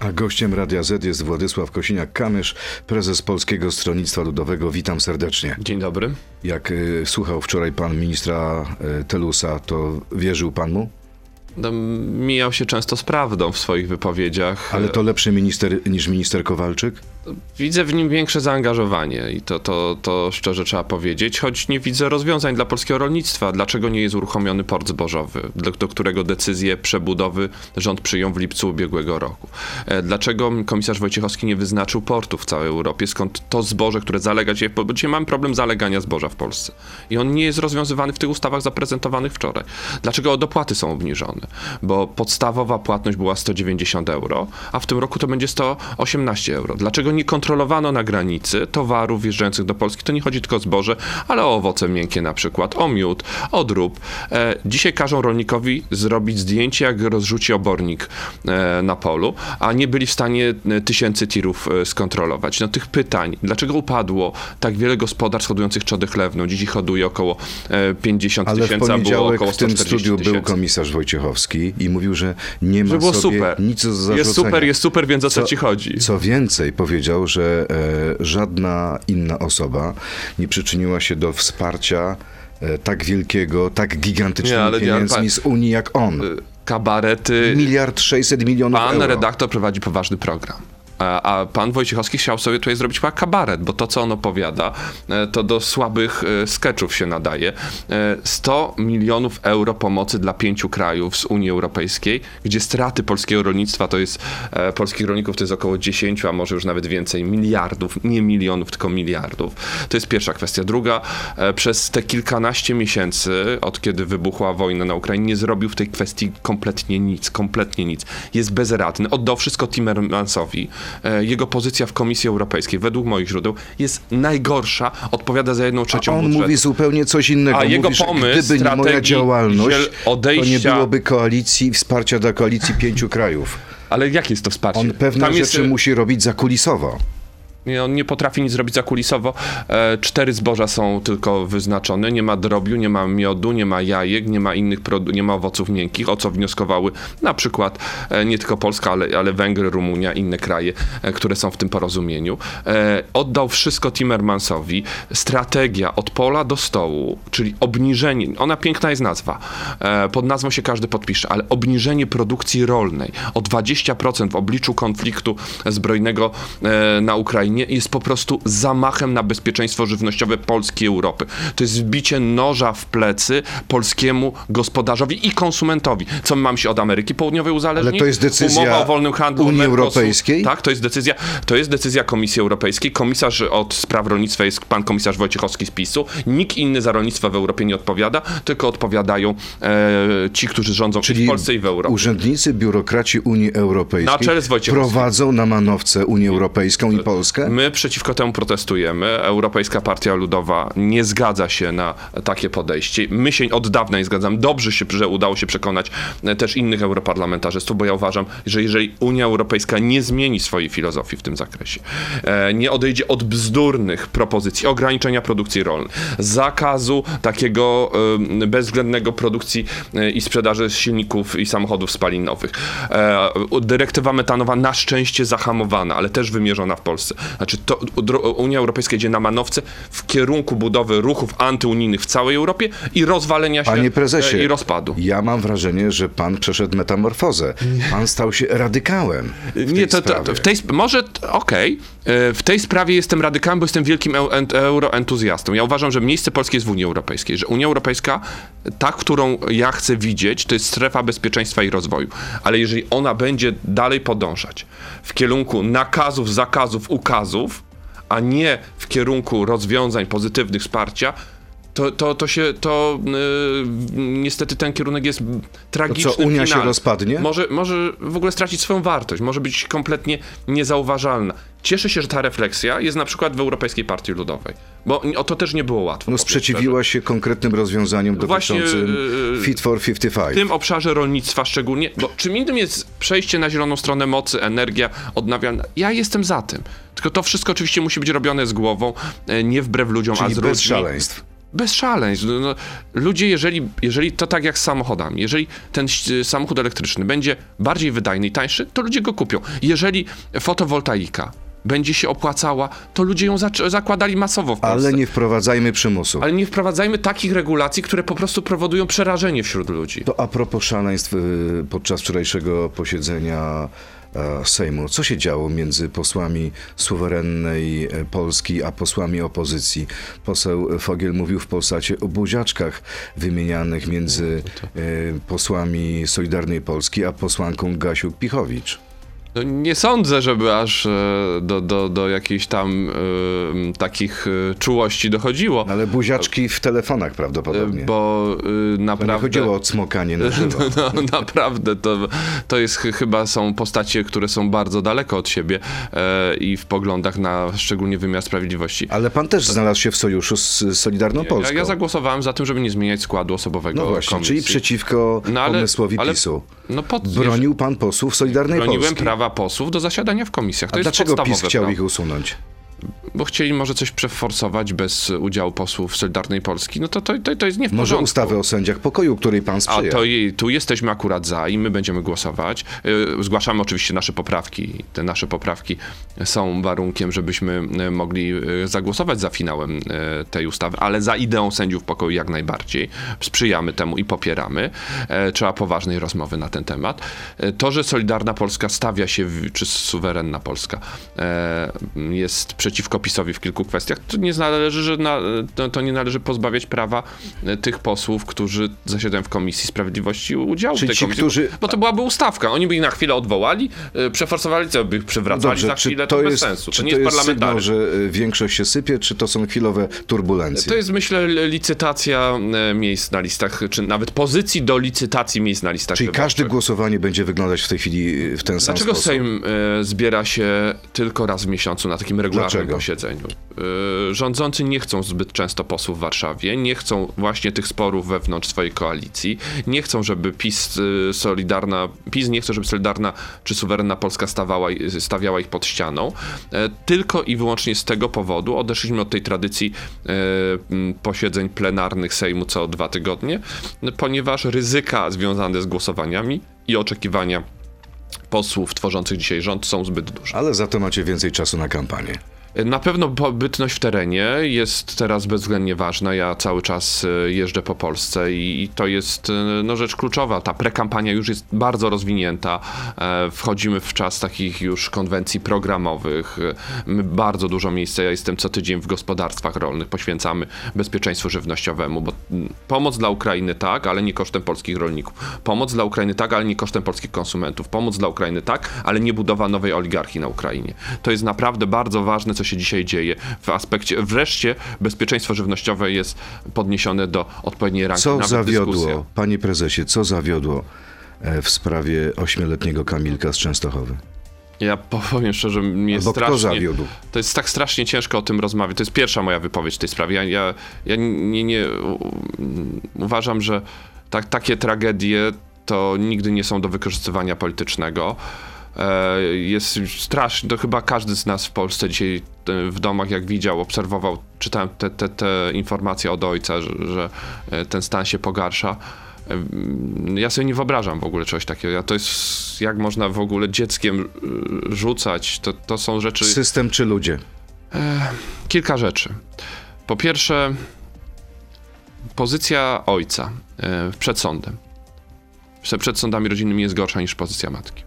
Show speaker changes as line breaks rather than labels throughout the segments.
A gościem Radia Z jest Władysław Kosiniak-Kamysz, prezes Polskiego Stronnictwa Ludowego. Witam serdecznie.
Dzień dobry.
Jak y, słuchał wczoraj pan ministra y, Telusa, to wierzył pan mu?
No, mijał się często z prawdą w swoich wypowiedziach.
Ale to lepszy minister niż minister Kowalczyk?
Widzę w nim większe zaangażowanie i to, to, to szczerze trzeba powiedzieć, choć nie widzę rozwiązań dla polskiego rolnictwa. Dlaczego nie jest uruchomiony port zbożowy, do, do którego decyzję przebudowy rząd przyjął w lipcu ubiegłego roku? E, Dlaczego komisarz Wojciechowski nie wyznaczył portów w całej Europie? Skąd to zboże, które zalega dzisiaj, bo dzisiaj mamy problem zalegania zboża w Polsce i on nie jest rozwiązywany w tych ustawach zaprezentowanych wczoraj. Dlaczego dopłaty są obniżone? Bo podstawowa płatność była 190 euro, a w tym roku to będzie 118 euro. Dlaczego nie kontrolowano na granicy towarów wjeżdżających do Polski? To nie chodzi tylko o zboże, ale o owoce miękkie na przykład, o miód, o drób. E, dzisiaj każą rolnikowi zrobić zdjęcie, jak rozrzuci obornik e, na polu, a nie byli w stanie e, tysięcy tirów e, skontrolować. No tych pytań, dlaczego upadło tak wiele gospodarstw hodujących trzody chlewną? Dziś ich hoduje około e, 50
Ale w
tysięcy, a było około
w tym
140
studiu był
tysięcy.
komisarz Wojciechowski i mówił, że nie ma
Że było super.
nic do zarzucenia.
Jest super, jest super, więc o co
Co-
ci chodzi?
Co więcej, powiedział, że e, żadna inna osoba nie przyczyniła się do wsparcia e, tak wielkiego, tak gigantycznymi
Nie,
pieniędzmi z Unii jak on.
Kabarety.
Miliard sześćset milionów
Pan
euro.
redaktor prowadzi poważny program. A, pan Wojciechowski chciał sobie tutaj zrobić chyba kabaret, bo to, co on opowiada, e, to do słabych e, sketchów się nadaje. E, 100 milionów euro pomocy dla pięciu krajów z Unii Europejskiej, gdzie straty polskiego rolnictwa to jest, e, polskich rolników to jest około 10, a może już nawet więcej, miliardów, nie milionów, tylko miliardów. To jest pierwsza kwestia. Druga, e, przez te kilkanaście miesięcy, od kiedy wybuchła wojna na Ukrainie, nie zrobił w tej kwestii kompletnie nic, kompletnie nic. Jest bezradny. Oddał wszystko Timmermansowi. E, Jego pozycja w Komisji Europejskiej, według moich źródeł, jest najgorsza. Odpowiada za jedną
A
trzecią
on
budżetu.
mówi zupełnie coś innego.
A jego
że
pomysł,
gdyby nie moja działalność,
ziel-
to nie
odejścia-
byłoby koalicji, wsparcia dla koalicji pięciu krajów.
Ale jakie jest to wsparcie?
On pewne
Tam jest,
rzeczy musi robić zakulisowo.
On nie potrafi nic zrobić zakulisowo. E, cztery zboża są tylko wyznaczone. Nie ma drobiu, nie ma miodu, nie ma jajek, nie ma innych produ- nie ma owoców miękkich, o co wnioskowały na przykład e, nie tylko Polska, ale, ale Węgry, Rumunia, inne kraje, e, które są w tym porozumieniu. E, oddał wszystko Timmermansowi. Strategia od pola do stołu, czyli obniżenie, ona piękna jest nazwa, e, pod nazwą się każdy podpisze, ale obniżenie produkcji rolnej o 20% w obliczu konfliktu zbrojnego e, na Ukrainie jest po prostu zamachem na bezpieczeństwo żywnościowe Polski i Europy. To jest wbicie noża w plecy polskiemu gospodarzowi i konsumentowi. Co my mamy się od Ameryki Południowej uzależnić?
Ale to jest decyzja
Umowa o wolnym handlu
Unii
Mercosur.
Europejskiej?
Tak, to jest decyzja, to jest decyzja Komisji Europejskiej. Komisarz od spraw rolnictwa jest pan komisarz Wojciechowski z PiSu. Nikt inny za rolnictwo w Europie nie odpowiada, tylko odpowiadają e, ci, którzy rządzą i w Polsce i w Europie.
urzędnicy, biurokraci Unii Europejskiej
Na czele z Wojciechowskim.
prowadzą na manowce Unię Europejską i Polskę?
My przeciwko temu protestujemy. Europejska Partia Ludowa nie zgadza się na takie podejście. My się od dawna nie zgadzamy. Dobrze się, że udało się przekonać e, też innych europarlamentarzystów, bo ja uważam, że jeżeli Unia Europejska nie zmieni swojej filozofii w tym zakresie, e, nie odejdzie od bzdurnych propozycji ograniczenia produkcji rolnej, zakazu takiego e, bezwzględnego produkcji i sprzedaży silników i samochodów spalinowych, dyrektywa metanowa na szczęście zahamowana, ale też wymierzona w Polsce. Znaczy to Unia Europejska idzie na manowce w kierunku budowy ruchów antyunijnych w całej Europie i rozwalenia się
Panie prezesie,
e, i rozpadu.
ja mam wrażenie, że pan przeszedł metamorfozę. Pan stał się radykałem. W
Nie, to, to, to w tej może okej. E, W tej sprawie jestem radykałem, bo jestem wielkim eu- ent- euroentuzjastą. Ja uważam, że miejsce Polski jest w Unii Europejskiej, że Unia Europejska, ta, którą ja chcę widzieć, to jest strefa bezpieczeństwa i rozwoju. Ale jeżeli ona będzie dalej podążać w kierunku nakazów, zakazów, ukazów, a nie w kierunku rozwiązań pozytywnych wsparcia, to, to, to się, to yy, niestety ten kierunek jest tragiczny.
co, Unia się
finalny.
rozpadnie?
Może, może w ogóle stracić swoją wartość, może być kompletnie niezauważalna. Cieszę się, że ta refleksja jest na przykład w Europejskiej Partii Ludowej, bo o to też nie było łatwo.
No sprzeciwiła się konkretnym rozwiązaniom dotyczącym
yy,
Fit for 55.
w tym obszarze rolnictwa szczególnie, bo czym innym jest przejście na zieloną stronę mocy, energia odnawialna. Ja jestem za tym. Tylko to wszystko oczywiście musi być robione z głową, e, nie wbrew ludziom, a
Czyli
z
bez
ludźmi.
szaleństw.
Bez szaleństw. No, no, ludzie, jeżeli, jeżeli to tak jak z samochodami, jeżeli ten samochód elektryczny będzie bardziej wydajny i tańszy, to ludzie go kupią. Jeżeli fotowoltaika będzie się opłacała, to ludzie ją zakładali masowo w Polsce.
Ale nie wprowadzajmy przymusu.
Ale nie wprowadzajmy takich regulacji, które po prostu powodują przerażenie wśród ludzi.
To a propos szaleństw y, podczas wczorajszego posiedzenia e, Sejmu. Co się działo między posłami suwerennej e, Polski a posłami opozycji? Poseł Fogiel mówił w Polsacie o buziaczkach wymienianych między e, posłami Solidarnej Polski a posłanką Gasiuk-Pichowicz.
No, nie sądzę, żeby aż e, do, do, do jakichś tam e, takich e, czułości dochodziło.
Ale buziaczki w telefonach prawdopodobnie.
Bo e,
To nie
naprawdę.
chodziło o cmokanie na żywo.
No, naprawdę, to, to jest ch- chyba są postacie, które są bardzo daleko od siebie e, i w poglądach na szczególnie wymiar sprawiedliwości.
Ale pan też znalazł się w sojuszu z Solidarną
Ja,
Polską.
ja zagłosowałem za tym, żeby nie zmieniać składu osobowego
No właśnie,
komisji.
czyli przeciwko
No ale-
pomysłowi
ale-
PiSu.
No pod,
Bronił pan posłów Solidarnej
broniłem
Polski.
prawa posłów do zasiadania w komisjach. To
A
jest
dlaczego PiS chciał ich usunąć?
Bo chcieli może coś przeforsować bez udziału posłów Solidarnej Polski. No to, to, to, to jest nie w
Może
porządku.
ustawy o sędziach pokoju, której pan
A
sprzyja.
to jej, tu jesteśmy akurat za i my będziemy głosować. Yy, Zgłaszamy oczywiście nasze poprawki. Te nasze poprawki są warunkiem, żebyśmy yy, mogli yy, zagłosować za finałem tej ustawy, ale za ideą sędziów pokoju jak najbardziej. Sprzyjamy temu i popieramy. E, Trzeba poważnej rozmowy na ten temat. E, To, że Solidarna Polska stawia się, w, czy suwerenna Polska e, jest przeciwko PiSowi w kilku kwestiach, to nie należy, że na, to, to nie należy pozbawiać prawa e, tych posłów, którzy zasiadają w Komisji Sprawiedliwości udziału
Czyli
w tej
ci,
komisji.
którzy-
Bo to byłaby ustawka. Oni by ich na chwilę odwołali, e, przeforsowali, co by ich przywracali za chwilę, to, bez sensu.
czy
To nie
to
jest
jest sygnał, że y, większość się sypie, czy to są chwilowe turbulencje?
To jest, myślę, licytacja e, miejsc na listach, czy nawet pozycji do licytacji miejsc na listach
Czyli
wyborczych.
każde głosowanie będzie wyglądać w tej chwili w ten sam
Dlaczego
sposób?
Sejm e, zbiera się tylko raz w miesiącu na takim regularnym
Dlaczego?
Posiedzeniu? E, rządzący nie chcą zbyt często posłów w Warszawie, nie chcą właśnie tych sporów wewnątrz swojej koalicji, nie chcą, żeby PiS e, Solidarna, PiS nie chce, żeby Solidarna czy suwerenna Polska stawała, stawiała ich pod ścianą. E, tylko i wyłącznie z tego powodu odeszliśmy od tej tradycji posiedzeń plenarnych Sejmu co dwa tygodnie, ponieważ ryzyka związane z głosowaniami i oczekiwania posłów tworzących dzisiaj rząd są zbyt duże.
Ale za to macie więcej czasu na kampanię.
Na pewno pobytność w terenie jest teraz bezwzględnie ważna. Ja cały czas e, jeżdżę po Polsce i to jest e, no, rzecz kluczowa. Ta prekampania już jest bardzo rozwinięta. E, Wchodzimy w czas takich już konwencji programowych. My bardzo dużo miejsca, ja jestem co tydzień w gospodarstwach rolnych, poświęcamy bezpieczeństwu żywnościowemu, bo mm, pomoc dla Ukrainy tak, ale nie kosztem polskich rolników. Pomoc dla Ukrainy tak, ale nie kosztem polskich konsumentów. Pomoc dla Ukrainy tak, ale nie budowa nowej oligarchii na Ukrainie. To jest naprawdę bardzo ważne, co się dzisiaj dzieje w aspekcie. Wreszcie bezpieczeństwo żywnościowe jest podniesione do odpowiedniej rangi.
Co zawiodło,
dyskusja.
panie prezesie, co zawiodło e, w sprawie ośmioletniego Kamilka z Częstochowy?
Ja powiem szczerze, mnie
Albo kto
strasznie...
zawiódł?
To jest tak strasznie ciężko o tym rozmawiać. To jest pierwsza moja wypowiedź w tej sprawie. Ja, ja, ja nie, nie uważam, że tak, takie tragedie to nigdy nie są do wykorzystywania politycznego. E, Jest strasznie, to chyba każdy z nas w Polsce dzisiaj e, w domach, jak widział, obserwował, czytałem te, te, te informacje od ojca, że, że e, ten stan się pogarsza. Ja sobie nie wyobrażam w ogóle czegoś takiego. Ja to jest, jak można w ogóle dzieckiem rzucać, to, to są rzeczy...
System czy ludzie?
Kilka rzeczy. Po pierwsze, pozycja ojca przed sądem. Prze- Przed sądami rodzinnymi jest gorsza niż pozycja matki.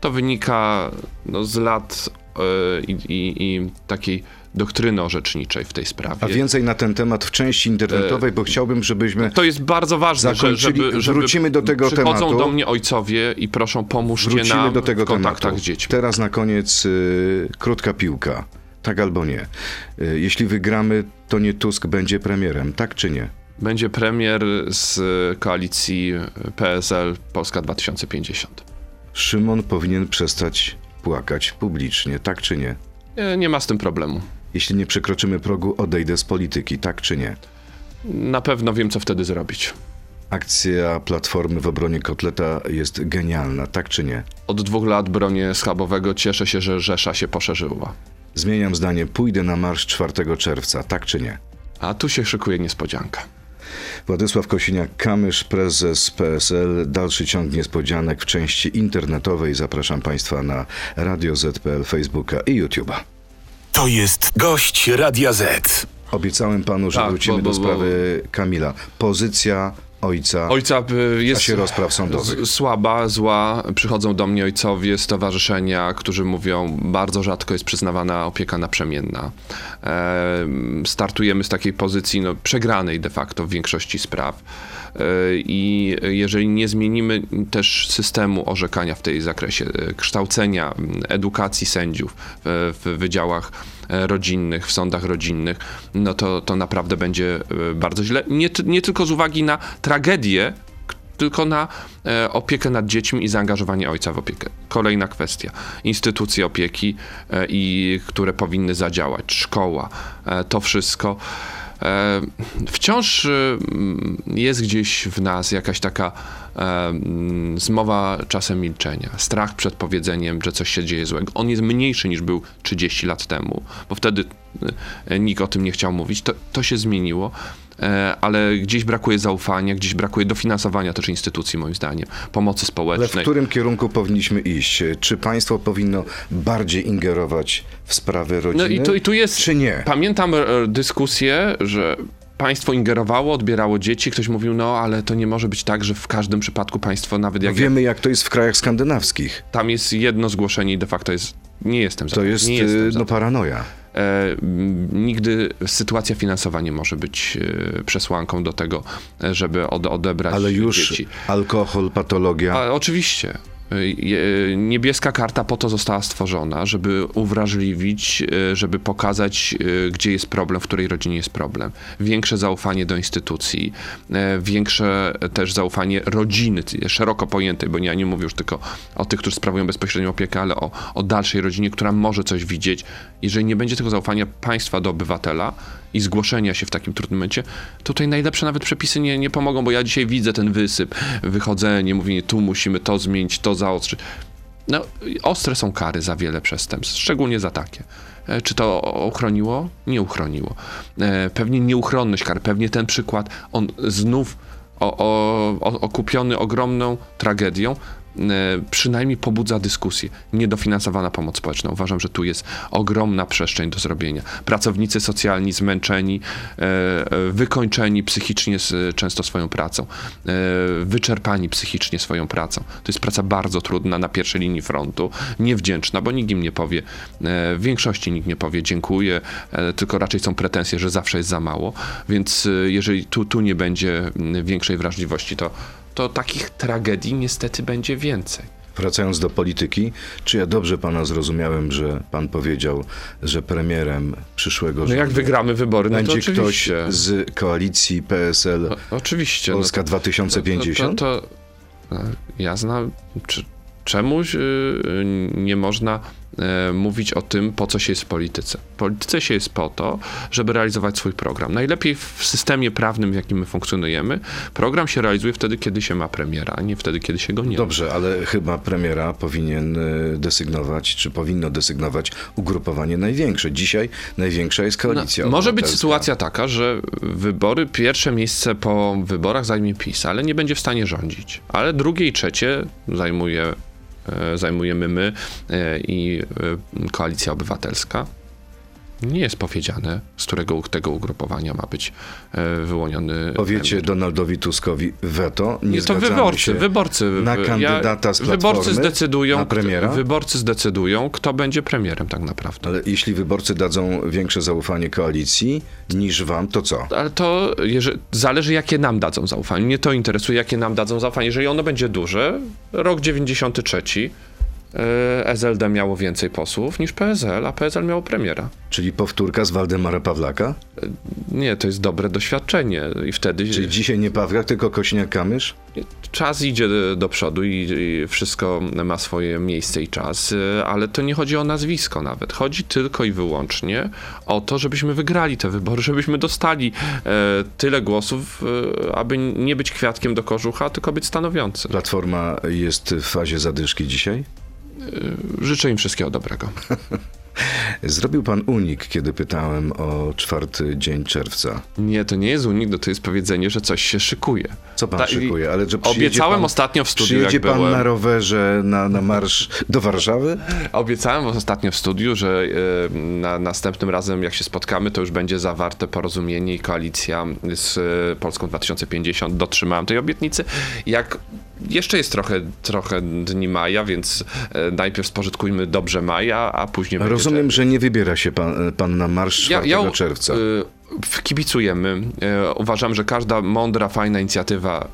To wynika no, z lat e, i, i, i takiej doktryny orzeczniczej w tej sprawie.
A więcej na ten temat w części internetowej, bo chciałbym, żebyśmy
To jest bardzo ważne, że, żeby, żeby
wrócimy do tego
przychodzą
tematu.
do mnie ojcowie i proszą pomóżcie
wrócimy
nam
do tego
w kontaktach
tematu.
z dziećmi.
Teraz na koniec y, krótka piłka. Tak albo nie. Jeśli wygramy, to nie Tusk będzie premierem, tak czy nie?
Będzie premier z koalicji PSL Polska 2050.
Szymon powinien przestać płakać publicznie, tak czy nie?
Nie, nie ma z tym problemu.
Jeśli nie przekroczymy progu, odejdę z polityki, tak czy nie?
Na pewno wiem, co wtedy zrobić.
Akcja Platformy w obronie kotleta jest genialna, tak czy nie?
Od dwóch lat bronię schabowego. Cieszę się, że Rzesza się poszerzyła.
Zmieniam zdanie, pójdę na marsz 4 czerwca, tak czy nie?
A tu się szykuje niespodzianka.
Władysław Kosiniak-Kamysz, prezes PSL. Dalszy ciąg niespodzianek w części internetowej. Zapraszam Państwa na Radio ZPL, Facebooka i YouTube'a.
To jest gość Radia Z.
Obiecałem panu, że
Tak,
wrócimy
bo- bo-
do sprawy Kamila. Pozycja ojca
Ojca y, jest
czasie rozpraw sądowych.
słaba, zła. Przychodzą do mnie ojcowie, stowarzyszenia, którzy mówią, bardzo rzadko jest przyznawana opieka naprzemienna. E, startujemy z takiej pozycji no, przegranej de facto w większości spraw. E, I jeżeli nie zmienimy też systemu orzekania w tej zakresie, e, kształcenia, edukacji sędziów w, w wydziałach rodzinnych, w sądach rodzinnych, no to, to naprawdę będzie e, bardzo źle. Nie, nie tylko z uwagi na tragedię, tylko na e, opiekę nad dziećmi i zaangażowanie ojca w opiekę. Kolejna kwestia. Instytucje opieki, e, i, które powinny zadziałać, szkoła, e, to wszystko. E, wciąż e, jest gdzieś w nas jakaś taka e, zmowa czasem milczenia, strach przed powiedzeniem, że coś się dzieje złego. On jest mniejszy niż był 30 lat temu, bo wtedy nikt o tym nie chciał mówić. To, to się zmieniło, ale gdzieś brakuje zaufania, gdzieś brakuje dofinansowania też instytucji, moim zdaniem, pomocy
Ale w
społecznej.
którym kierunku powinniśmy iść? Czy państwo powinno bardziej ingerować w sprawy rodziny?
No i tu, i tu jest.
Czy nie?
Pamiętam e, dyskusję, że państwo ingerowało, odbierało dzieci. Ktoś mówił, no ale to nie może być tak, że w każdym przypadku państwo, nawet jak
Wiemy, jak to jest w krajach skandynawskich.
tam jest jedno zgłoszenie i de facto jest. Nie jestem za
To
tym,
jest no, paranoja.
E, nigdy sytuacja finansowa nie może być e, przesłanką do tego, e, żeby od, odebrać
Ale już
dzieci.
alkohol, patologia.
A, oczywiście. Niebieska karta po to została stworzona, żeby uwrażliwić, e, żeby pokazać, e, gdzie jest problem, w której rodzinie jest problem. Większe zaufanie do instytucji, e, większe też zaufanie rodziny, szeroko pojętej, bo ja nie mówię już tylko o tych, którzy sprawują bezpośrednią opiekę, ale o, o dalszej rodzinie, która może coś widzieć. Jeżeli nie będzie tego zaufania państwa do obywatela i zgłoszenia się w takim trudnym momencie, tutaj najlepsze nawet przepisy nie, nie pomogą, bo ja dzisiaj widzę ten wysyp, wychodzenie, mówienie, tu musimy to zmienić, to zaostrzyć. No, ostre są kary za wiele przestępstw, szczególnie za takie. E, Czy to uchroniło? Nie uchroniło. E, Pewnie nieuchronność kar, pewnie ten przykład, on znów o, o, okupiony ogromną tragedią, przynajmniej pobudza dyskusję. Niedofinansowana pomoc społeczna. Uważam, że tu jest ogromna przestrzeń do zrobienia. Pracownicy socjalni zmęczeni, e, e, wykończeni psychicznie często swoją pracą, e, wyczerpani psychicznie swoją pracą. To jest praca bardzo trudna na pierwszej linii frontu, niewdzięczna, bo nikt im nie powie, e, w większości nikt nie powie dziękuję, e, tylko raczej są pretensje, że zawsze jest za mało, więc e, jeżeli tu, tu nie będzie większej wrażliwości, to, to takich tragedii niestety będzie więcej.
Wracając do polityki, czy ja dobrze pana zrozumiałem, że pan powiedział, że premierem przyszłego
No
rządu
jak wygramy wybory, no
będzie ktoś
oczywiście.
z koalicji PSL
O, oczywiście.
Polska
no to,
2050?
To, to, to, ja znam, czy, czemuś y, y, nie można mówić o tym, po co się jest w polityce. W polityce się jest po to, żeby realizować swój program. Najlepiej w systemie prawnym, w jakim my funkcjonujemy, program się realizuje wtedy, kiedy się ma premiera, a nie wtedy, kiedy się go nie ma.
Dobrze, ale chyba premiera powinien y, desygnować, czy powinno desygnować ugrupowanie największe. Dzisiaj największa jest koalicja.
No, może być sytuacja taka, że wybory, pierwsze miejsce po wyborach zajmie PiS, ale nie będzie w stanie rządzić. Ale drugie i trzecie zajmuje, e, zajmujemy my e, i e, Koalicja Obywatelska. Nie jest powiedziane, z którego tego ugrupowania ma być e, wyłoniony.
Powiecie
premier.
Donaldowi Tuskowi weto, nie,
Nie, to wyborcy, wyborcy.
na
ja-
kandydata z
Wyborcy zdecydują,
na premiera?
wyborcy zdecydują, kto będzie premierem tak naprawdę.
Ale jeśli wyborcy dadzą większe zaufanie koalicji niż wam, to co?
Ale to jeżeli, zależy, jakie nam dadzą zaufanie. Mnie to interesuje, jakie nam dadzą zaufanie. Jeżeli ono będzie duże, rok 93, e, SLD miało więcej posłów niż PSL, a PSL miało premiera.
Czyli powtórka z Waldemara Pawlaka?
Nie, to jest dobre doświadczenie i wtedy
Czyli dzisiaj nie Pawlak, tylko Kośniak-Kamysz?
czas idzie do- przodu i, i wszystko ma swoje miejsce i czas, e, ale to nie chodzi o nazwisko nawet. Chodzi tylko i wyłącznie o to, żebyśmy wygrali te wybory, żebyśmy dostali e, tyle głosów, e, aby nie być kwiatkiem do kożucha, tylko być stanowiący.
Platforma jest w fazie zadyszki dzisiaj?
Życzę im wszystkiego dobrego.
Zrobił pan unik, kiedy pytałem o czwarty dzień czerwca.
Nie, to nie jest unik, no to jest powiedzenie, że coś się szykuje.
Co pan
Ta-
szykuje? Ale że
Obiecałem
pan,
ostatnio w studiu,
Przyjedzie pan
byłem.
na rowerze na, na marsz do Warszawy?
Obiecałem ostatnio w studiu, że e, na następnym razem, jak się spotkamy, to już będzie zawarte porozumienie i koalicja z e, Polską 2050. Dotrzymałem tej obietnicy. Jak jeszcze jest trochę, trochę dni maja, więc e, najpierw spożytkujmy dobrze maja, a później będzie
Rozumiem, że nie wybiera się pan, pan na marsz 4 czerwca.
y, Kibicujemy. E, Uważam, że każda mądra, fajna inicjatywa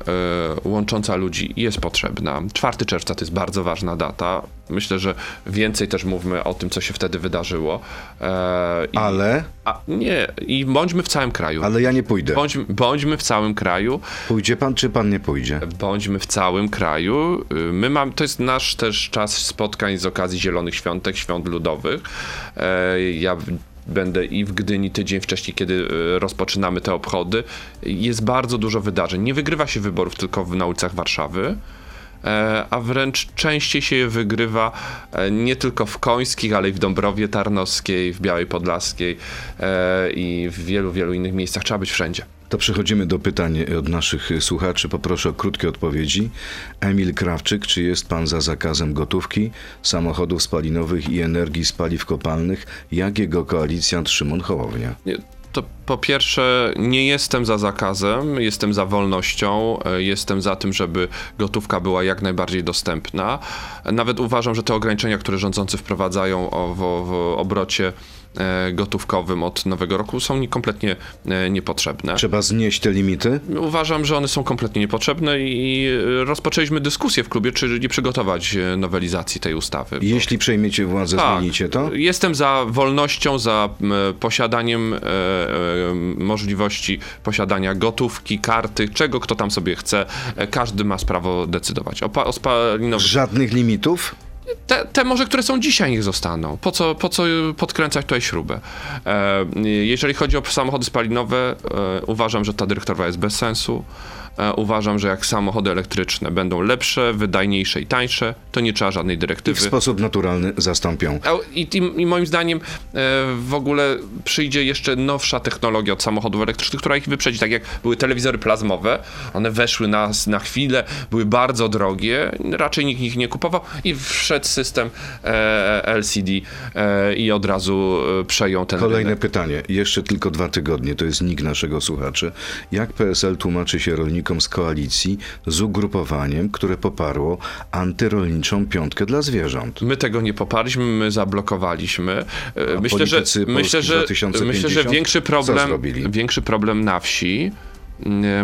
e, łącząca ludzi jest potrzebna. 4 czerwca to jest bardzo ważna data. Myślę, że więcej też mówmy o tym, co się wtedy wydarzyło. E, i-
Ale,
A, nie, i bądźmy w całym kraju.
ale ja nie pójdę.
Bądźmy, bądźmy w całym kraju.
Pójdzie pan, czy pan nie pójdzie?
Bądźmy w całym kraju. Y, My mam, to jest nasz też czas spotkań z okazji Zielonych Świątek, Świąt Ludowych. Ja będę i w Gdyni tydzień wcześniej, kiedy y, rozpoczynamy te obchody. Jest bardzo dużo wydarzeń. Nie wygrywa się wyborów tylko w- ulicach Warszawy. e, A wręcz częściej się je wygrywa e, nie tylko w Końskich, ale i w Dąbrowie Tarnowskiej, w Białej Podlaskiej e, i w wielu, wielu innych miejscach. Trzeba być wszędzie.
To przechodzimy do pytań od naszych słuchaczy. Poproszę o krótkie odpowiedzi. Emil Krawczyk, czy jest pan za zakazem gotówki, samochodów spalinowych i energii z paliw kopalnych, jak jego koalicjant Szymon Hołownia?
Nie, To po pierwsze, nie jestem za zakazem, jestem za wolnością, e, jestem za tym, żeby gotówka była jak najbardziej dostępna. Nawet uważam, że te ograniczenia, które rządzący wprowadzają w, w obrocie gotówkowym od nowego roku są nie- kompletnie e, niepotrzebne.
Trzeba znieść te limity?
Uważam, że one są kompletnie niepotrzebne i e, rozpoczęliśmy dyskusję w klubie, czy nie przygotować e, nowelizacji tej ustawy.
Jeśli przejmiecie władzę,
Tak.
zmienicie to?
Jestem za wolnością, za posiadaniem e, e, możliwości posiadania gotówki, karty, czego kto tam sobie chce. E, Każdy ma prawo decydować. O, o spalinowych.
Żadnych limitów?
Te, te może, które są dzisiaj, niech zostaną. Po co, po co podkręcać tutaj śrubę? E, jeżeli chodzi o samochody spalinowe, e, uważam, że ta dyrektywa jest bez sensu. E, uważam, że jak samochody elektryczne będą lepsze, wydajniejsze i tańsze, to nie trzeba żadnej
I w
dyrektywy.
sposób naturalny zastąpią.
A- I, i, I moim zdaniem e, w ogóle przyjdzie jeszcze nowsza technologia od samochodów elektrycznych, która ich wyprzedzi. Tak jak były telewizory plazmowe, one weszły na, na chwilę, były bardzo drogie, raczej nikt ich nie kupował i wszedł system e, LCD e, i od razu e, przejął ten
Kolejne
rynek.
pytanie. Jeszcze tylko dwa tygodnie. To jest nick naszego słuchaczy. Jak PSL tłumaczy się rolnikom z koalicji z ugrupowaniem, które poparło antyrolniczą piątkę dla zwierząt?
My tego nie poparliśmy, my zablokowaliśmy.
A
Myślę, że, myślę, że,
2050
myślę, że większy problem, większy problem na wsi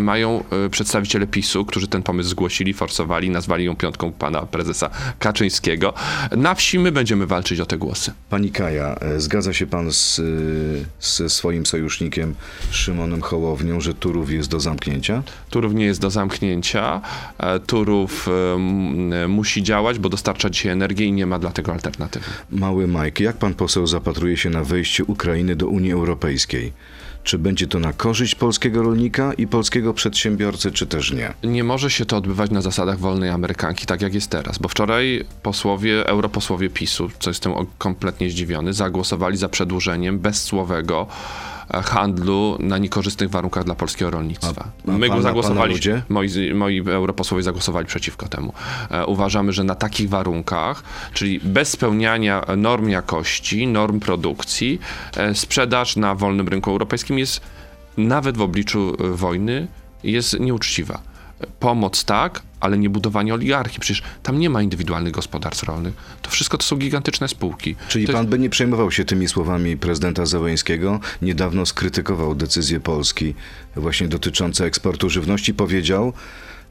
mają e, przedstawiciele PiSu, którzy ten pomysł zgłosili, forsowali, nazwali ją piątką pana prezesa Kaczyńskiego. Na wsi my będziemy walczyć o te głosy.
Pani Kaja, e, zgadza się pan z, y, ze swoim sojusznikiem Szymonem Hołownią, że Turów jest do zamknięcia?
Turów nie jest do zamknięcia. E, Turów e, e, musi działać, bo dostarcza dzisiaj energię i nie ma dlatego alternatywy.
Mały Mike, jak pan poseł zapatruje się na wejście Ukrainy do Unii Europejskiej? Czy będzie to na korzyść polskiego rolnika i polskiego przedsiębiorcy, czy też nie?
Nie może się to odbywać na zasadach wolnej Amerykanki, tak jak jest teraz, bo wczoraj posłowie, europosłowie PiSu, co jestem kompletnie zdziwiony, zagłosowali za przedłużeniem bezcłowego e, handlu na niekorzystnych warunkach dla polskiego rolnictwa.
A- a
My
pana-
zagłosowaliśmy, moi, moi europosłowie zagłosowali przeciwko temu. E, Uważamy, że na takich warunkach, czyli bez spełniania norm jakości, norm produkcji, e, sprzedaż na wolnym rynku europejskim jest nawet w obliczu e, wojny jest nieuczciwa. Pomoc tak, ale nie budowanie oligarchii. Przecież tam nie ma indywidualnych gospodarstw rolnych. To wszystko to są gigantyczne spółki.
Czyli
to
pan by nie przejmował się tymi słowami prezydenta Zełęńskiego? Niedawno skrytykował decyzję Polski właśnie dotyczące eksportu żywności. Powiedział,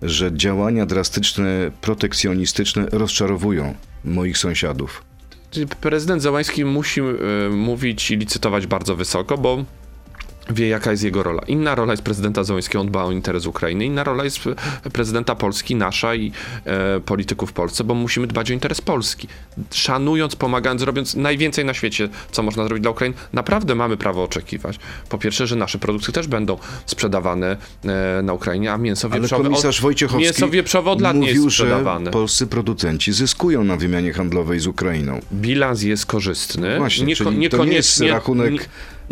że działania drastyczne, protekcjonistyczne rozczarowują moich sąsiadów.
Prezydent Zełański musi e, mówić i licytować bardzo wysoko, bo wie, jaka jest jego rola. Inna rola jest prezydenta Zełenskiego, on dba o interes Ukrainy. Inna rola jest e, prezydenta Polski, nasza i e, polityków w Polsce, bo musimy dbać o interes Polski. Szanując, pomagając, robiąc najwięcej na świecie, co można zrobić dla Ukrainy, naprawdę mamy prawo oczekiwać. Po pierwsze, że nasze produkty też będą sprzedawane e, na Ukrainie, a mięso
Ale
wieprzowe...
komisarz
od,
Wojciechowski
mięso wieprzowe od lat nie
mówił,
jest sprzedawane.
że polscy producenci zyskują na wymianie handlowej z Ukrainą.
Bilans jest korzystny.
Właśnie,
Nieko-
to nie jest
niekoniecznie-
rachunek
nie-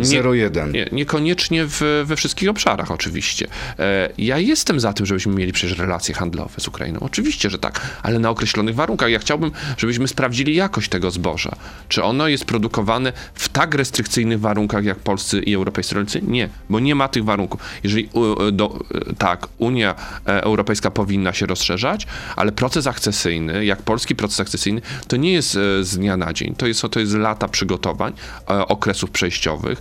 0,1.
Nie, niekoniecznie w, we wszystkich obszarach, oczywiście. E, ja jestem za tym, żebyśmy mieli przecież relacje handlowe z Ukrainą. Oczywiście, że tak, ale na określonych warunkach. Ja chciałbym, żebyśmy sprawdzili jakość tego zboża. Czy ono jest produkowane w tak restrykcyjnych warunkach, jak polscy i europejscy rolnicy? Nie, bo nie ma tych warunków. Jeżeli u, do, tak, Unia e, Europejska powinna się rozszerzać, ale proces akcesyjny, jak polski proces akcesyjny, to nie jest e, z dnia na dzień. To jest, to jest lata przygotowań, e, okresów przejściowych,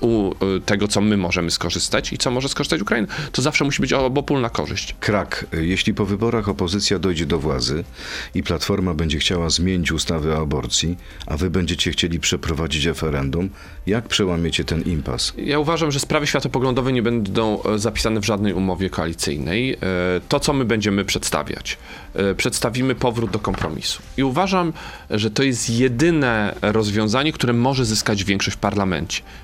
u e, tego, co my możemy skorzystać i co może skorzystać Ukraina. To zawsze musi być obopólna korzyść.
Krak, jeśli po wyborach opozycja dojdzie do władzy i Platforma będzie chciała zmienić ustawę o aborcji, a wy będziecie chcieli przeprowadzić referendum, jak przełamiecie ten impas?
Ja uważam, że sprawy światopoglądowe nie będą e, zapisane w żadnej umowie koalicyjnej. E, To, co my będziemy przedstawiać, e, przedstawimy powrót do kompromisu. I uważam, że to jest jedyne rozwiązanie, które może zyskać większość w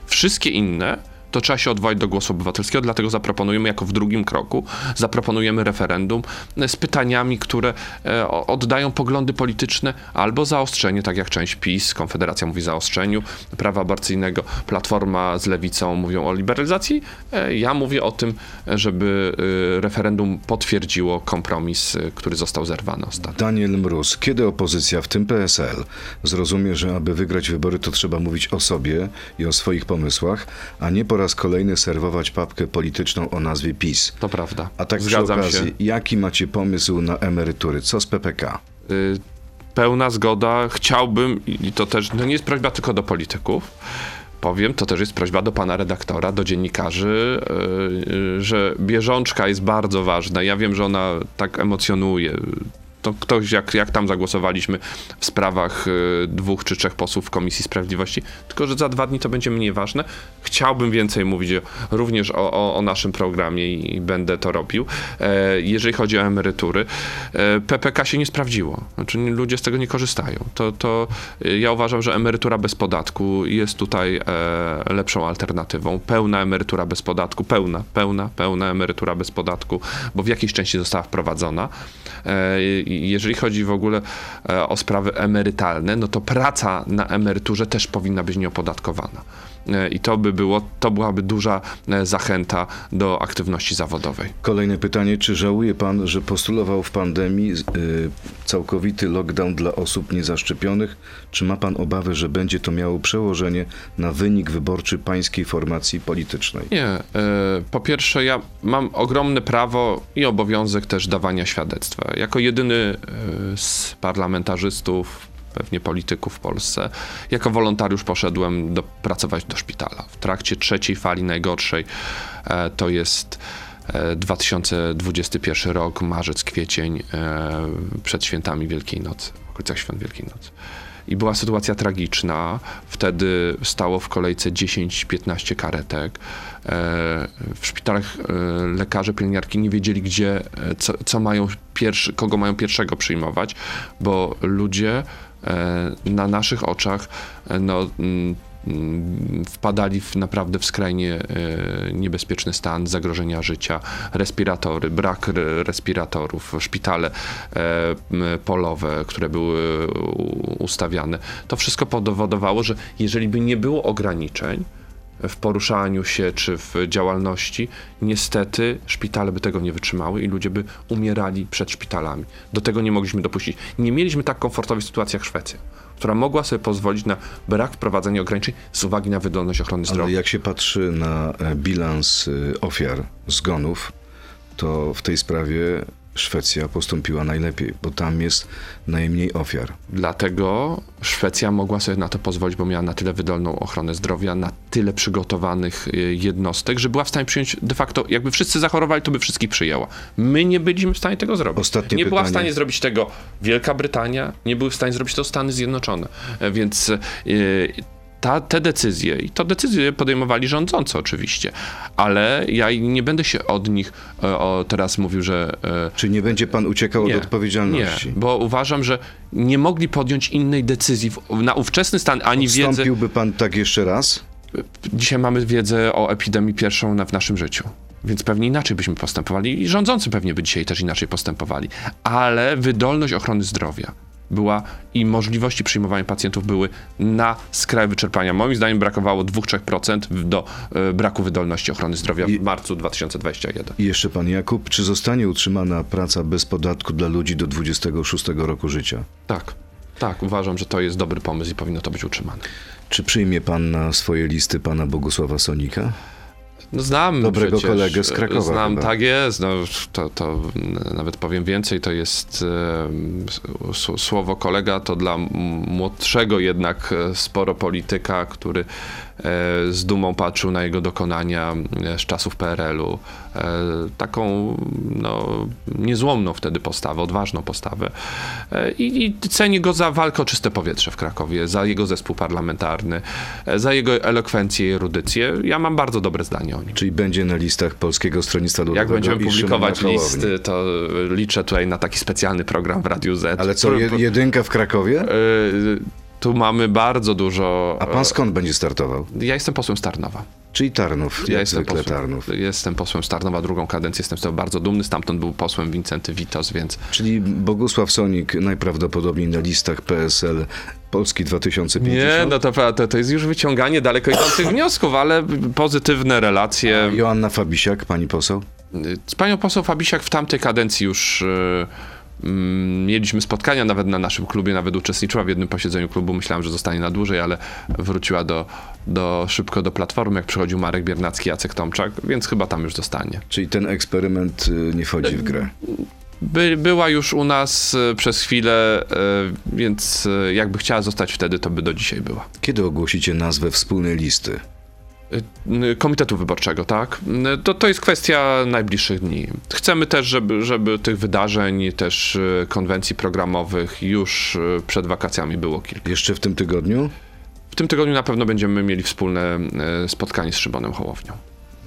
Wszystkie inne to trzeba się odwołać do głosu obywatelskiego, dlatego zaproponujemy jako w drugim kroku, zaproponujemy referendum e, z pytaniami, które e, oddają poglądy polityczne albo zaostrzenie, tak jak część PiS, Konfederacja mówi zaostrzeniu prawa aborcyjnego, Platforma z Lewicą mówią o liberalizacji, e, ja mówię o tym, żeby referendum potwierdziło kompromis, który został zerwany ostatnio.
Daniel Mróz, kiedy opozycja, w tym PSL, zrozumie, że aby wygrać wybory, to trzeba mówić o sobie i o swoich pomysłach, a nie po raz kolejny serwować papkę polityczną o nazwie PiS?
To prawda.
A tak
Zgadzam
przy okazji,
się.
jaki macie pomysł na emerytury? Co z PPK?
Y, pełna zgoda. Chciałbym, i to też no nie jest prośba tylko do polityków, powiem, to też jest prośba do pana redaktora, do dziennikarzy, y, y, że bieżączka jest bardzo ważna. Ja wiem, że ona tak emocjonuje. To ktoś, jak, jak tam zagłosowaliśmy w sprawach y, dwóch czy trzech posłów w Komisji Sprawiedliwości, tylko że za dwa dni to będzie mniej ważne. Chciałbym więcej mówić również o, o, o naszym programie i będę to robił. E, jeżeli chodzi o emerytury, e, PPK się nie sprawdziło. Znaczy ludzie z tego nie korzystają. To, to e, ja uważam, że emerytura bez podatku jest tutaj lepszą alternatywą. Pełna emerytura bez podatku, pełna, pełna, pełna emerytura bez podatku, bo w jakiejś części została wprowadzona. Jeżeli chodzi w ogóle e, o sprawy emerytalne, no to praca na emeryturze też powinna być nieopodatkowana. E, I to by było, to byłaby duża e, zachęta do aktywności zawodowej.
Kolejne pytanie, czy żałuje pan, że postulował w pandemii y, całkowity lockdown dla osób niezaszczepionych? Czy ma pan obawy, że będzie to miało przełożenie na wynik wyborczy pańskiej formacji politycznej?
Nie. e, Po pierwsze, ja mam ogromne prawo i obowiązek też dawania świadectwa. Jako jedyny e, z parlamentarzystów, pewnie polityków w Polsce, jako wolontariusz poszedłem do, pracować do szpitala. W trakcie trzeciej fali najgorszej e, to jest e, 2021 rok, marzec, kwiecień, e, przed świętami Wielkiej Nocy, w okolicach świąt Wielkiej Nocy. I była sytuacja tragiczna. Wtedy stało w kolejce 10-15 karetek. E, W szpitalach e, lekarze, pielęgniarki nie wiedzieli, gdzie, e, co, co mają pierwszy, kogo mają pierwszego przyjmować, bo ludzie e, na naszych oczach e, no, mm, wpadali w naprawdę w skrajnie e, niebezpieczny stan zagrożenia życia, respiratory, brak re- respiratorów, szpitale e, polowe, które były ustawiane. To wszystko powodowało, że jeżeli by nie było ograniczeń w poruszaniu się czy w działalności, niestety szpitale by tego nie wytrzymały i ludzie by umierali przed szpitalami. Do tego nie mogliśmy dopuścić. Nie mieliśmy tak komfortowej sytuacji jak Szwecja, która mogła sobie pozwolić na brak wprowadzenia ograniczeń z uwagi na wydolność ochrony
Ale
zdrowia.
jak się patrzy na e, bilans y, ofiar zgonów, to w tej sprawie Szwecja postąpiła najlepiej, bo tam jest najmniej ofiar.
Dlatego Szwecja mogła sobie na to pozwolić, bo miała na tyle wydolną ochronę zdrowia, na tyle przygotowanych y, jednostek, że była w stanie przyjąć de facto, jakby wszyscy zachorowali, to by wszystkich przyjęła. My nie byliśmy w stanie tego zrobić.
Ostatnie
nie była w stanie zrobić tego Wielka Brytania, nie były w stanie zrobić to Stany Zjednoczone. E, Więc y, ta, te decyzje, i to decyzje podejmowali rządzący oczywiście, ale ja nie będę się od nich e, o, teraz mówił, że e,
Czy nie będzie pan uciekał
nie,
od odpowiedzialności?
Nie, bo uważam, że nie mogli podjąć innej decyzji w, na ówczesny stan, ani wiedzę.
Wstąpiłby pan tak jeszcze raz?
Dzisiaj mamy wiedzę o epidemii pierwszą na, w naszym życiu. Więc pewnie inaczej byśmy postępowali i rządzący pewnie by dzisiaj też inaczej postępowali. Ale wydolność ochrony zdrowia była i możliwości przyjmowania pacjentów były na skraju wyczerpania. Moim zdaniem brakowało 2-3% w- do e, braku wydolności ochrony zdrowia w marcu 2021.
I jeszcze pan Jakub, czy zostanie utrzymana praca bez podatku dla ludzi do 26 roku życia?
Tak, tak, uważam, że to jest dobry pomysł i powinno to być utrzymane.
Czy przyjmie pan na swoje listy pana Bogusława Sonika?
No znam
Dobrego
przecież,
kolegę z Krakowa
Znam,
chyba.
tak jest. No, to, to nawet powiem więcej, to jest e, słowo kolega, to dla młodszego jednak e, sporo polityka, który e, z dumą patrzył na jego dokonania e, z czasów PRL-u. E, taką no, niezłomną wtedy postawę, odważną postawę. E, I, I cenię go za walkę o czyste powietrze w Krakowie, za jego zespół parlamentarny, e, za jego elokwencję i erudycję. Ja mam bardzo dobre zdanie o nim.
Czyli będzie na listach Polskiego Stronnictwa Ludowego
Jak będziemy publikować listy, to liczę tutaj na taki specjalny program w Radiu Z.
Ale co, jedynka w Krakowie?
E, Tu mamy bardzo dużo.
A pan skąd będzie startował?
Ja jestem posłem Starnowa.
Czyli Tarnów,
Ja jestem posłem,
Tarnów.
jestem posłem Starnowa drugą kadencję, jestem z tego bardzo dumny. Stamtąd był posłem Wincenty Witos, więc
Czyli Bogusław Sonik najprawdopodobniej na listach PSL Polski 2050?
Nie, no to, to, to jest już wyciąganie daleko idących wniosków, ale pozytywne relacje.
Joanna Fabisiak, pani poseł?
Z panią poseł Fabisiak w tamtej kadencji już e, mm, mieliśmy spotkania nawet na naszym klubie, nawet uczestniczyła w jednym posiedzeniu klubu. Myślałem, że zostanie na dłużej, ale wróciła do, do szybko do Platformy, jak przychodził Marek Biernacki, Jacek Tomczak, więc chyba tam już zostanie.
Czyli ten eksperyment y, nie wchodzi w grę.
By, była już u nas e, przez chwilę, e, więc jakby chciała zostać wtedy, to by do dzisiaj była.
Kiedy ogłosicie nazwę wspólnej listy?
Y, Komitetu Wyborczego, tak? Y, To, to jest kwestia najbliższych dni. Chcemy też, żeby, żeby tych wydarzeń, też y, konwencji programowych już y, przed wakacjami było kilka.
Jeszcze w tym tygodniu?
W tym tygodniu na pewno będziemy mieli wspólne y, spotkanie z Szymonem Hołownią.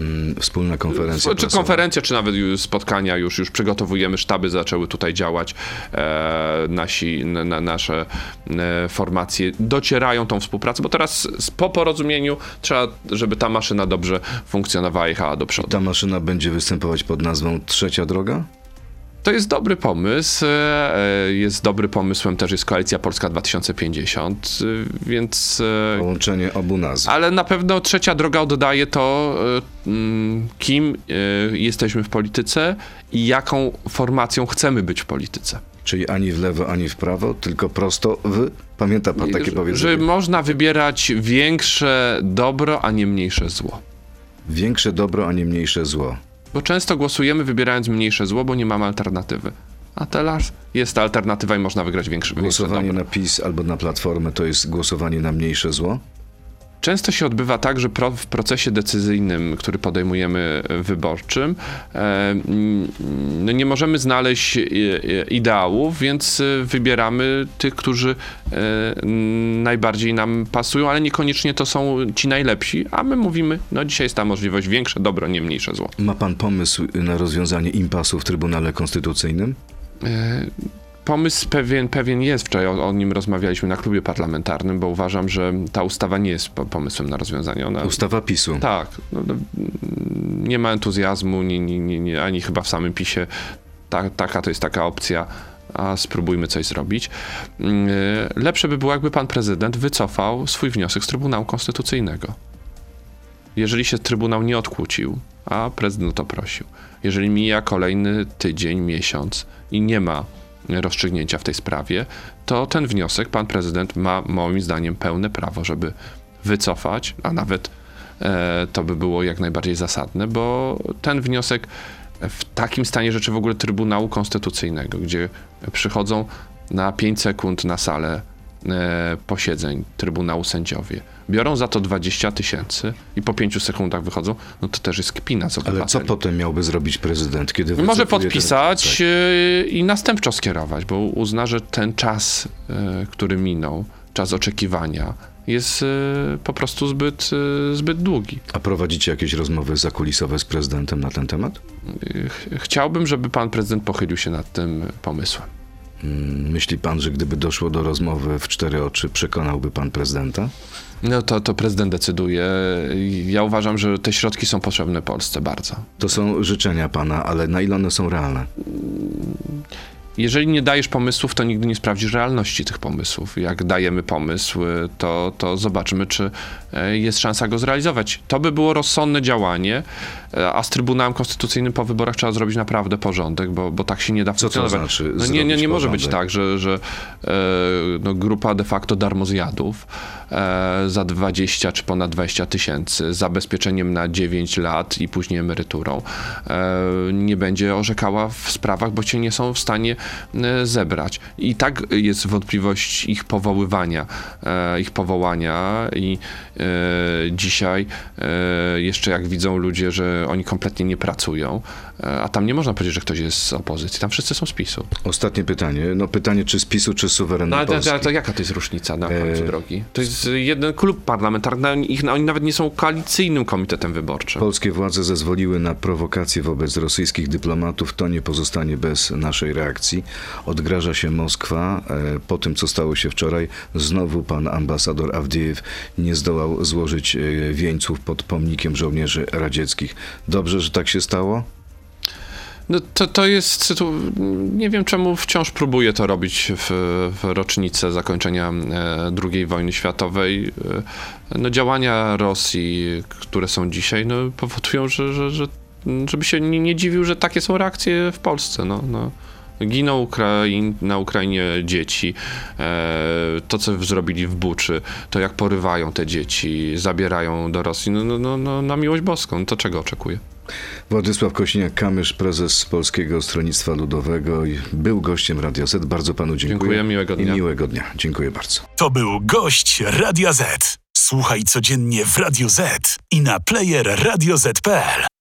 Mm, Wspólna konferencja
Czy konferencja, czy nawet spotkania, już, już przygotowujemy, sztaby zaczęły tutaj działać, e, nasi, na, na, nasze e, formacje docierają tą współpracę, bo teraz po porozumieniu trzeba, żeby ta maszyna dobrze funkcjonowała i jechała do przodu.
Ta maszyna będzie występować pod nazwą Trzecia Droga?
To jest dobry pomysł. e, Jest dobry pomysłem też jest Koalicja Polska 2050, e, więc. e,
Połączenie obu nazw.
Ale na pewno trzecia droga oddaje to, e, kim e, jesteśmy w polityce i jaką formacją chcemy być w polityce.
Czyli ani w lewo, ani w prawo, tylko prosto w... Pamięta pan takie
Że- Że
powiedzenie?
można wybierać większe dobro, a nie mniejsze zło.
Większe dobro, a nie mniejsze zło.
Bo często głosujemy wybierając mniejsze zło, bo nie mamy alternatywy. A teraz jest ta alternatywa i można wygrać większe
Głosowanie na PiS albo na Platformę to jest głosowanie na mniejsze zło?
Często się odbywa tak, że pro, w procesie decyzyjnym, który podejmujemy e, wyborczym, e, no nie możemy znaleźć e, ideałów, więc wybieramy tych, którzy najbardziej nam pasują, ale niekoniecznie to są ci najlepsi, a my mówimy, no dzisiaj jest ta możliwość większe dobro, nie mniejsze zło.
Ma pan pomysł na rozwiązanie impasu w Trybunale Konstytucyjnym?
E, Pomysł pewien, pewien jest, wczoraj o, o nim rozmawialiśmy na klubie parlamentarnym, bo uważam, że ta ustawa nie jest po- pomysłem na rozwiązanie. Ona,
Ustawa PiSu.
Tak. No, no, nie ma entuzjazmu, nie, nie, nie, ani chyba w samym PiSie. Ta, taka to jest taka opcja, a spróbujmy coś zrobić. Mm, y, Lepsze by było, jakby pan prezydent wycofał swój wniosek z Trybunału Konstytucyjnego. Jeżeli się Trybunał nie odkłócił, a prezydent o to prosił, jeżeli mija kolejny tydzień, miesiąc i nie ma rozstrzygnięcia w tej sprawie, to ten wniosek pan prezydent ma moim zdaniem pełne prawo, żeby wycofać, a nawet e, to by było jak najbardziej zasadne, bo ten wniosek w takim stanie rzeczy w ogóle Trybunału Konstytucyjnego, gdzie przychodzą na 5 sekund na salę posiedzeń Trybunału sędziowie, biorą za to 20 tysięcy i po 5 sekundach wychodzą, no to też jest kpina z
Ale co
obywateli.
potem miałby zrobić prezydent, kiedy
Może podpisać e, i następczo skierować, bo uzna, że ten czas, e, który minął, czas oczekiwania, jest po prostu zbyt, zbyt długi.
A prowadzicie jakieś rozmowy zakulisowe z prezydentem na ten temat?
Ch- Chciałbym, żeby pan prezydent pochylił się nad tym pomysłem.
Mm, Myśli pan, że gdyby doszło do rozmowy w cztery oczy, przekonałby pan prezydenta?
No to, to prezydent decyduje. Ja uważam, że te środki są potrzebne Polsce bardzo.
To są życzenia pana, ale na ile one są realne?
Jeżeli nie dajesz pomysłów, to nigdy nie sprawdzisz realności tych pomysłów. Jak dajemy pomysł, y, to, to zobaczymy, czy e, jest szansa go zrealizować. To by było rozsądne działanie, a z Trybunałem Konstytucyjnym po wyborach trzeba zrobić naprawdę porządek, bo, bo tak się nie da
to
funkcjonować.
znaczy
no nie, nie, nie może być tak, że, że e, no, grupa de facto darmozjadów e, za 20 czy ponad 20 tysięcy, z zabezpieczeniem na 9 lat i później emeryturą, e, nie będzie orzekała w sprawach, bo cię nie są w stanie e, zebrać. I tak jest wątpliwość ich powoływania, e, ich powołania i e, dzisiaj jeszcze jak widzą ludzie, że oni kompletnie nie pracują, a tam nie można powiedzieć, że ktoś jest z opozycji, tam wszyscy są z PiSu.
Ostatnie pytanie. No pytanie, czy z PiSu, czy z suwerennej
No ale to,
Polski?
to, to jaka to jest różnica na końcu
E,
drogi? To jest jeden klub parlamentarny, ich, oni nawet nie są koalicyjnym komitetem wyborczym.
Polskie władze zezwoliły na prowokacje wobec rosyjskich dyplomatów. To nie pozostanie bez naszej reakcji. Odgraża się Moskwa. E, Po tym, co stało się wczoraj, znowu pan ambasador Awdiejew nie zdołał złożyć e, wieńców pod pomnikiem żołnierzy radzieckich. Dobrze, że tak się stało?
No to, to jest, nie wiem czemu wciąż próbuje to robić w, w rocznicę zakończenia e, II wojny światowej. E, no działania Rosji, które są dzisiaj, no powodują, że, że, że żeby się nie, nie dziwił, że takie są reakcje w Polsce. No, no. Giną Ukrain, na Ukrainie dzieci. E, to, co zrobili w Buczy, to jak porywają te dzieci, zabierają do Rosji, no, no, no, no na miłość boską. To czego oczekuje?
Władysław Kośniak-Kamysz, prezes Polskiego Stronnictwa Ludowego, i był gościem Radio Z. Bardzo panu dziękuję.
Dziękuję, miłego dnia.
I miłego dnia. Dziękuję bardzo.
To był gość Radia Z. Słuchaj codziennie w Radio Z i na player radioz.pl.